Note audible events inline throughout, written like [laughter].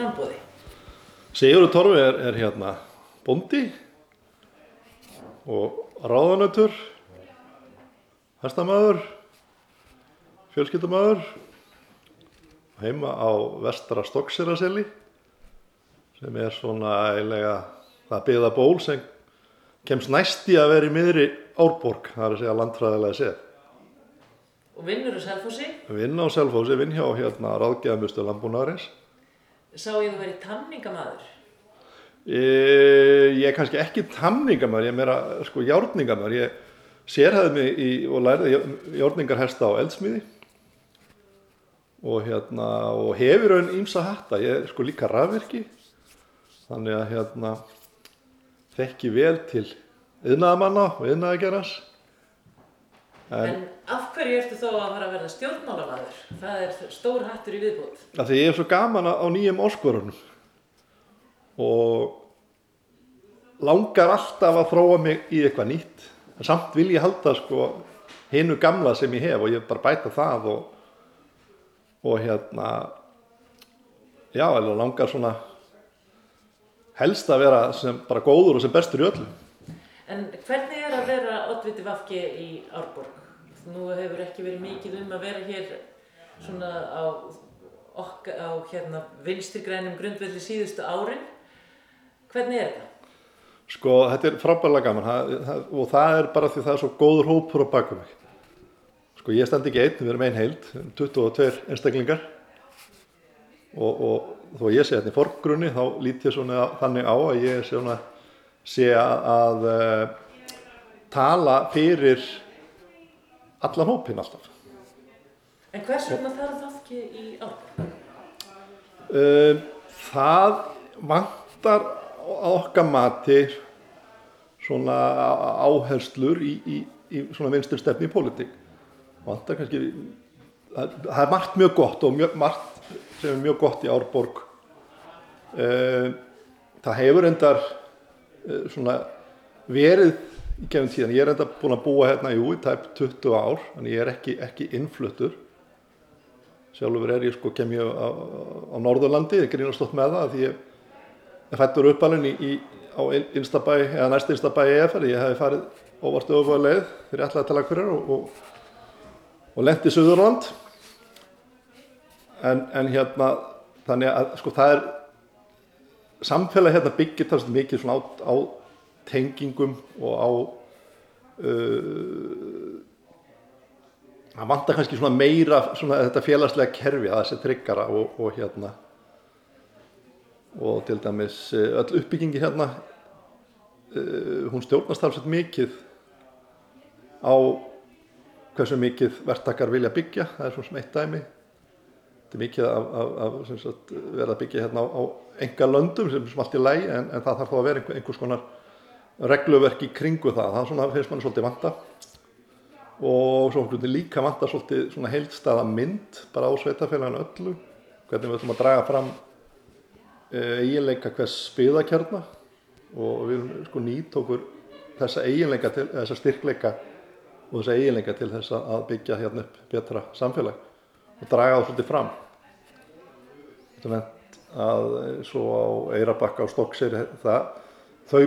frambóði. Sigurður Torfi er, er hérna bondi og ráðanötur, hestamæður, fjölskyldumæður, heima á vestra Stokksiraseli sem er svona eiginlega það byggða ból sem kemst næst í að vera í miðri Árborg, það er að segja landfræðilega séð. Og vinnur á Selfossi. Vinn á Selfossi, vinn hjá hérna ráðgjaðamustu landbúnaðarins. Sá ég þú verið tamningamæður. Ég, ég er kannski ekki tamningamæður, ég er meira sko járningamæður. Ég sérhæði mig í, og lærði járningarhesta á eldsmiði og, hérna, og hefur raun ímsa hatta. Ég er sko líka rafverki, þannig að hérna, þekki vel til yðnaðamanna og yðnaðagerans. En, en af hverju ertu þá að fara að verða stjórnmálamæður? Það er stór hattur í viðbútt. Því ég er svo gaman á nýjum áskorunum og langar alltaf að þróa mig í eitthvað nýtt. En samt vil ég halda sko hinnu gamla sem ég hef og ég bara bæta það og, og hérna, já, eða langar svona helst að vera sem bara góður og sem bestur í öllu. En hvernig er að vera oddviti vafki í Árborg? Nú hefur ekki verið mikið um að vera hér svona á, á hérna, vinstirgrænum grundvelli síðustu árin. Hvernig er þetta? Sko, þetta er frábærlega gaman það, það, og það er bara því það er svo góður hópur á bakum. Sko, ég stend ekki einn, við erum einn heild, 22 einstaklingar og, og þó ég sé hérna í forgrunni þá lít ég svona þannig á að ég sé, svona, sé að, að uh, tala fyrir allan hópin alltaf. En hvers vegna þarf það ekki í Árborg? Uh, það vantar á okkar mati svona áherslur í, í, í svona vinstur stefni í pólitík. Vantar kannski, það, það er margt mjög gott og mjög, margt sem er mjög gott í Árborg. Uh, það hefur endar uh, svona verið í gefum tíðan. Ég er enda búin að búa hérna jú, í tæp 20 ár, þannig ég er ekki, ekki innfluttur. Sjálfur er ég sko, kem ég á, á Norðurlandi, ég grínast oft með það því ég fættur uppalinn í, í, á einstabæ, eða næst einstabæ ég ferði. Ég hef farið óvart öfuga leið ég ætlaði að tala hverjar og, og, og lendi í Suðurland. En, en hérna, þannig að sko það er, samfélag hérna byggir talast mikið svona á, á tengingum og á uh, það vantar kannski svona meira svona þetta félagslega kerfi að þessi tryggara og, og hérna og til dæmis öll uppbyggingi hérna uh, hún stjórnast alveg mikið á hversu mikið verktakar vilja byggja það er svona sem eitt dæmi. Þetta er mikið af, af, af sagt, verða byggja hérna á, á enga löndum sem er í læg en, en það þarf þá að vera einhver, einhvers konar regluverk í kringu það. Það svona, finnst manni svolítið vanta. Og svo líka vanta svolítið svona heildstæða mynd bara á sveitafélaginu öllu. Hvernig við ætlum að draga fram eiginleika hvers spyðakjarna og við sko nýtt okkur þessa eiginleika til, þessa styrkleika og þessa eiginleika til þess að byggja hérna upp betra samfélag og draga það svolítið fram. Þetta meint að svo á Eirabakka og Stokksir það, þau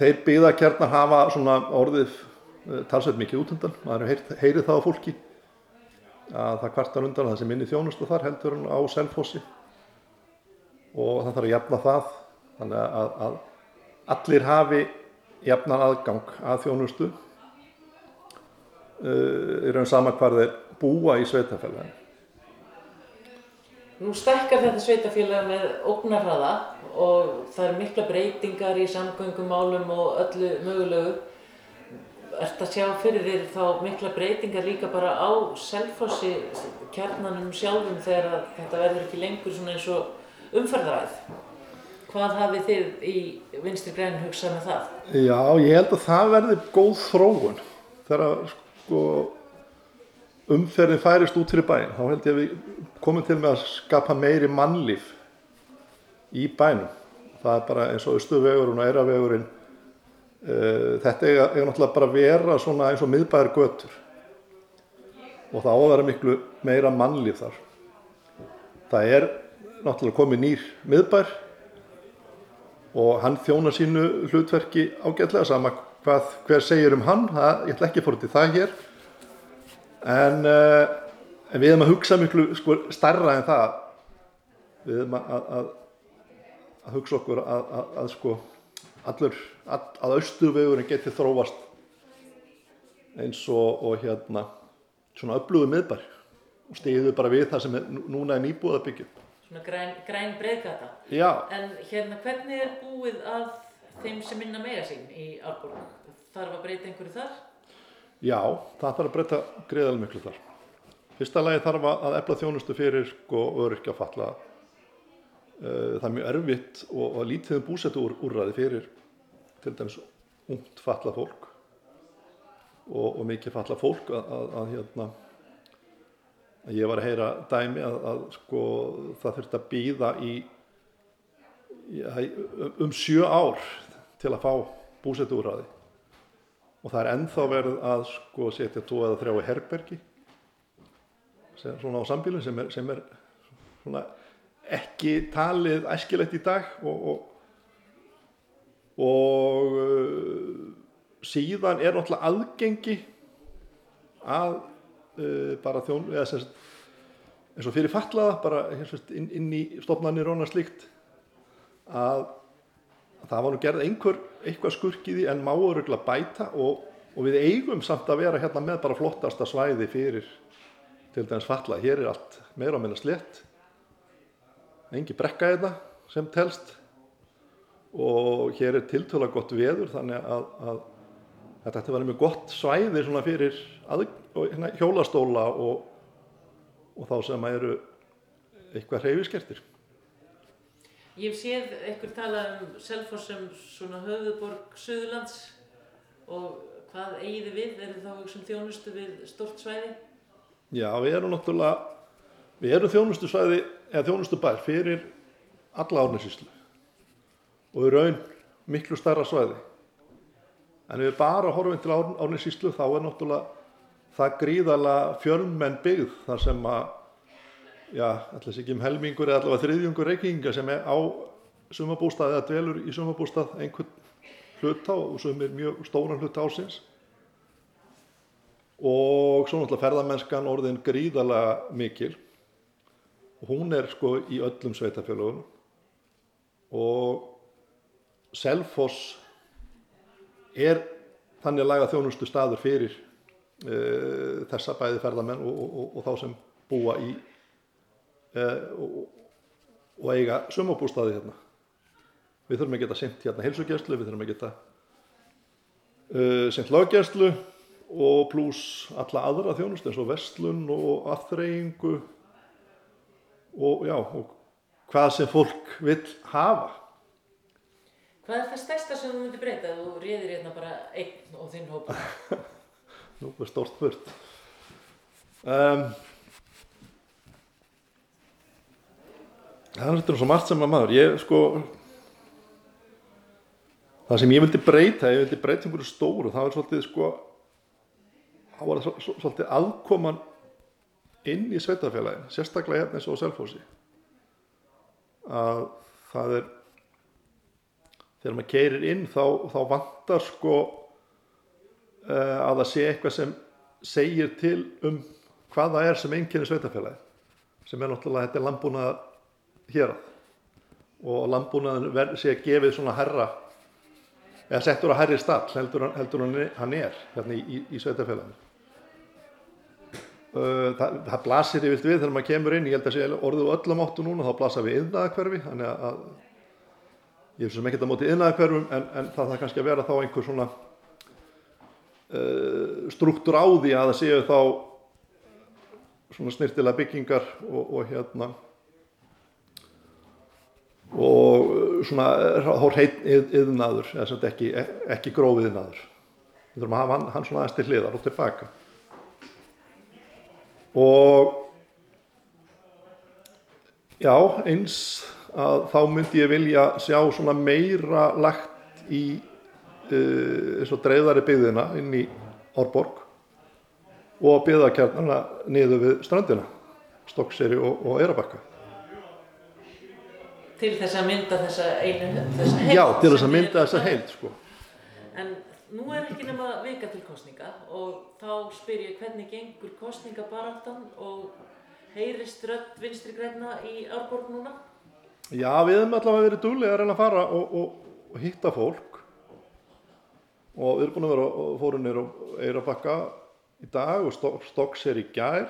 þeir byggðakjarnar hafa svona orðið uh, talsveit mikið út undan maður heyri, heyri það á fólki að það kvartar undan að það sem minni þjónustu þar heldur hann á selfossi. Og það þarf að jafna það þannig að, að allir hafi jafnan aðgang að þjónustu. Uh, í raun sama hvar þeir búa í sveitafélagin Nú stækkar þetta sveitafélag með ógnarhraða og það er mikla breytingar í samgöngumálum og öllu mögulegu. Er þetta að sjá fyrir þér þá mikla breytingar líka bara á selfossi kjarnanum sjálfum þegar þetta verður ekki lengur svona eins og umferðaræð? Hvað hafið þið í vinstri græn hugsað með það? Já, ég held að það verði góð þróun þegar sko umferðin færist út fyrir bæin þá held ég að við komum til með að skapa meiri mannlíf í bænum. Það er bara eins og Östuvegurinn og Eiravegurinn uh, þetta er, er náttúrulega bara að vera eins og miðbæðar götur. Og það á að vera miklu meira mannlíf þar. Það er náttúrulega komið nýr miðbær og hann þjóna sínu hlutverki ágætlega sama hvað hver segir um hann, það, ég ætla ekki að fóra til það hér. En, uh, en við erum að hugsa miklu sko, starra en það. Við erum að, að, að hugsa okkur að, að, að sko allur, að, að austurvegurinn geti þróast eins og, og hérna svona öflugu miðbar og stiðu bara við það sem er, nú- núna er nýbúið að byggja. Svona græn, græn breiðgata. Já, En hérna, hvernig er búið að þeim sem minna meira sín í Árborg? Þarf að breyta einhverju þar? já, það þarf að breyta greiðal miklu þar. Fyrsta lagi þarf að efla þjónustu fyrir sko öryrkja falla. Það er mjög erfitt og, og lítið um búsettu úr, úrræði fyrir til dæmis ungt falla fólk og, og mikið falla fólk að, að, að hérna að ég var að heyra dæmi að, að sko það þurfti að býða í, í um- sjö ár til að fá búsettu úrræði og það er ennþá verið að sko setja tvo eða þrjá í herbergi sem, svona á sambílun sem er, sem er svona ekki talið æskilegt í dag og, og, og uh, síðan er náttúrulega aðgengi að uh, bara þjón eða sem sagt, eins og fyrir fatlaða bara inn, inn í stofnanir og annað slíkt að það var nú gerð einhver eitthvað skurkið í en má öruglega bæta og, og við eigum samt að vera hérna með bara flottasta svæði fyrir til dæmis falla. Hér er allt meira minna slett. Engi brekka þetta sem telst og hér er tiltöla gott veður þannig að, að þetta ætti að vera mjög gott svæði svona fyrir að, hérna, hjólastóla og, og þá sem eru eitthvað hreyfiskertir. Ég hef séð einhver tala um Selfoss sem svona höfuðborg Suðurlands og hvað eigið þið við? Er þið þá að hugsa um þjónustu við stort svæði? Já, við erum náttúrulega, við erum þjónustu svæði, eða þjónustu bær fyrir alla árnesíslu og í raun miklu starra svæði. En við bara horfum til árnesíslu þá er náttúrulega það gríðala fjölmenn byggð þar sem að, já, ætla sér ekki um helmingur eða allavega þriðjungur reykinga sem er á sumabústað eða dvelur í sumabústað einhvern hluta og sem er mjög stóran hluta ásins og svo náttúrulega ferðamennskan orðin gríðalega mikil hún er sko í öllum sveitafélögum og Selfoss er þannig að laga þjónustu staður fyrir uh, þessa bæði ferðamenn og, og, og, og þá sem búa í uh, og eiga sumabústaði hérna. Við þurfum að geta sent hérna heilsugjæslu við þurfum að geta uh, sent löggjæslu og pluss alla aðra þjónustu eins og vestlun og aðþreyingu og já, og hvað sem fólk vill hafa. Hvað er það stærsta sem þú myndir breyta ef þú réðir hérna bara einn og þinn hópa? [laughs] Nú er stórt burt. Um, það er þetta svo margt sem að maður, ég sko, það sem ég vildi breyta, ég vildi breyta einhverju stóru, það var svolítið sko, var það svo- svolítið aðkoman inn í sveitafélagin, sérstaklega hérna eins og á Selfossi að það er þegar maður keirir inn þá, þá vantar sko uh, að það sé eitthvað sem segir til um hvað það er sem einnkynni sveitafélagi sem er náttúrulega þetta er landbúnað hér og landbúnaðin sé gefið svona herra eða settur á herri stall heldur, hann- heldur hann, er hérna í, í, í sveitafélaginu það, það blasir yfir við þegar maður kemur inn. Ég held að sé orðið öllum áttu núna. Þá blasar við yðnaðakverfi þannig að, ég er sem ekkert að móti yðnaðakverfum en, en það þarf kannski að vera þá einhver svona uh, struktúr á því að það séu þá svona snirtilega byggingar og, og hérna og uh, svona hár heit yðnaður ekki, ekki grófið yðnaður við þurfum að hafa hann, hann svona aðeins til hliðar og tilbaka og já, eins að þá myndi ég vilja sjá svona meira lagt í uh, eins og dreifðari byggðina inn í Árborg og byggðakjarnana niður við strandina, Stokkseri og, og Eirabakka. Til þess að mynda þessa einu, þessa heild. Já, til þess að mynda þessa heild, sko. En nú er ekki nema vika til kostninga og þá spyr ég hvernig gengur kostningabaráttan og heyrist rödd vinstri græna í Árborg núna? Já, við hefum allavega verið duglega að reyna að fara og, og, og hitta fólk og við erum búin að vera og fórum nýr á Eirabakka í dag og Stok- Stokks er í gær.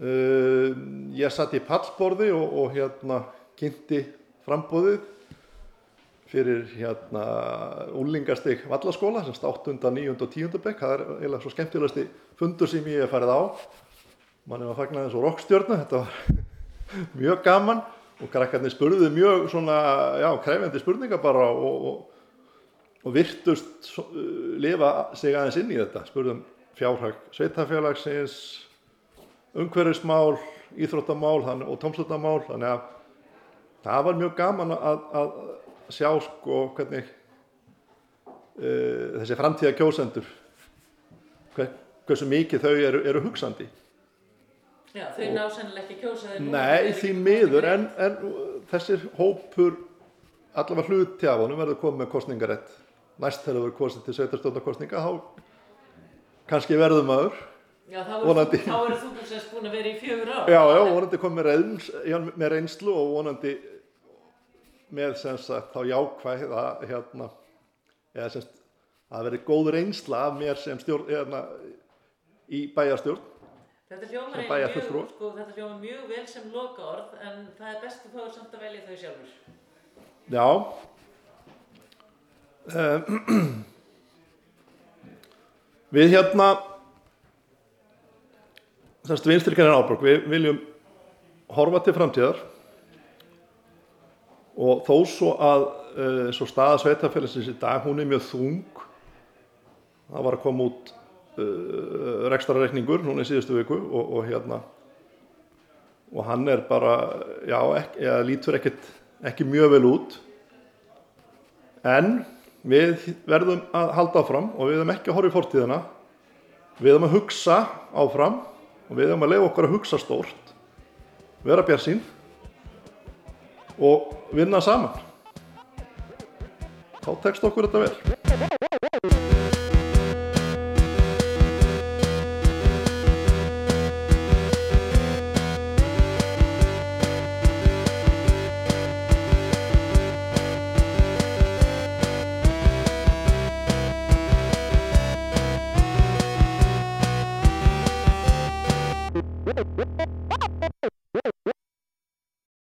Uh, ég satt í pallborði og, og hérna kynnti frambúðið fyrir hérna úlingastig vallaskóla sem státt undan 9. og 10. bekk. Það er eiginlega svo skemmtilegasti fundur sem ég hef farið á. Mann er að fagna þessu rockstjörnu, þetta var [laughs] mjög gaman og krakkarnir spurðu mjög svona, já, krefjandi spurningar bara og, og, og virtust uh, lifa sig aðeins inn í þetta. Spurðum fjárhag sveitafélagsins, umhverfismál, íþróttamál og tómslutamál, þannig að það var mjög gaman að, að sjá sko hvernig uh, þessi framtíða kjósendur, hver, hversu mikið þau eru, eru hugsandi. Já, þau ná sennilega ekki að kjósa þeir Nei, því miður, en, en þessir hópur, allavega hluti af honum verður komið með kostningarétt. Næst þegar það verður kostið til sveitarstjórnarkostninga, þá kannski verður maður. Já, þá Vonandi. er, þú búin að vera í fjögur ár. Já, já, vonandi komið með reynslu og vonandi með sem sagt þá jákvæð að hérna, eða sem sagt að verði góð reynsla af mér sem stjórn, hérna, í bæjarstjórn. Þetta hljómar bæjarfulltrúi. mjög, sko, þetta hljómar mjög vel sem loka orð, en það er best að fáið samt að velja þau sjálfur. Já. Um, [clears throat] við hérna, semst vinstri kennir áborg, við viljum horfa til framtíðar og þó svo að uh, svo staða sveitafélagsins í dag, hún er mjög þung. Það var að koma út uh, rekstrarreikningur núna í síðustu viku og, og hérna og hann er bara, já, ekki, eða lítur ekkert, ekki mjög vel út en við verðum að halda áfram og við verðum ekki að horfa í fortíðina við verðum að hugsa áfram og við verðum að leiða okkar að hugsa stórt vera björnsýn og vinna saman. Þá tekst okkur þetta vel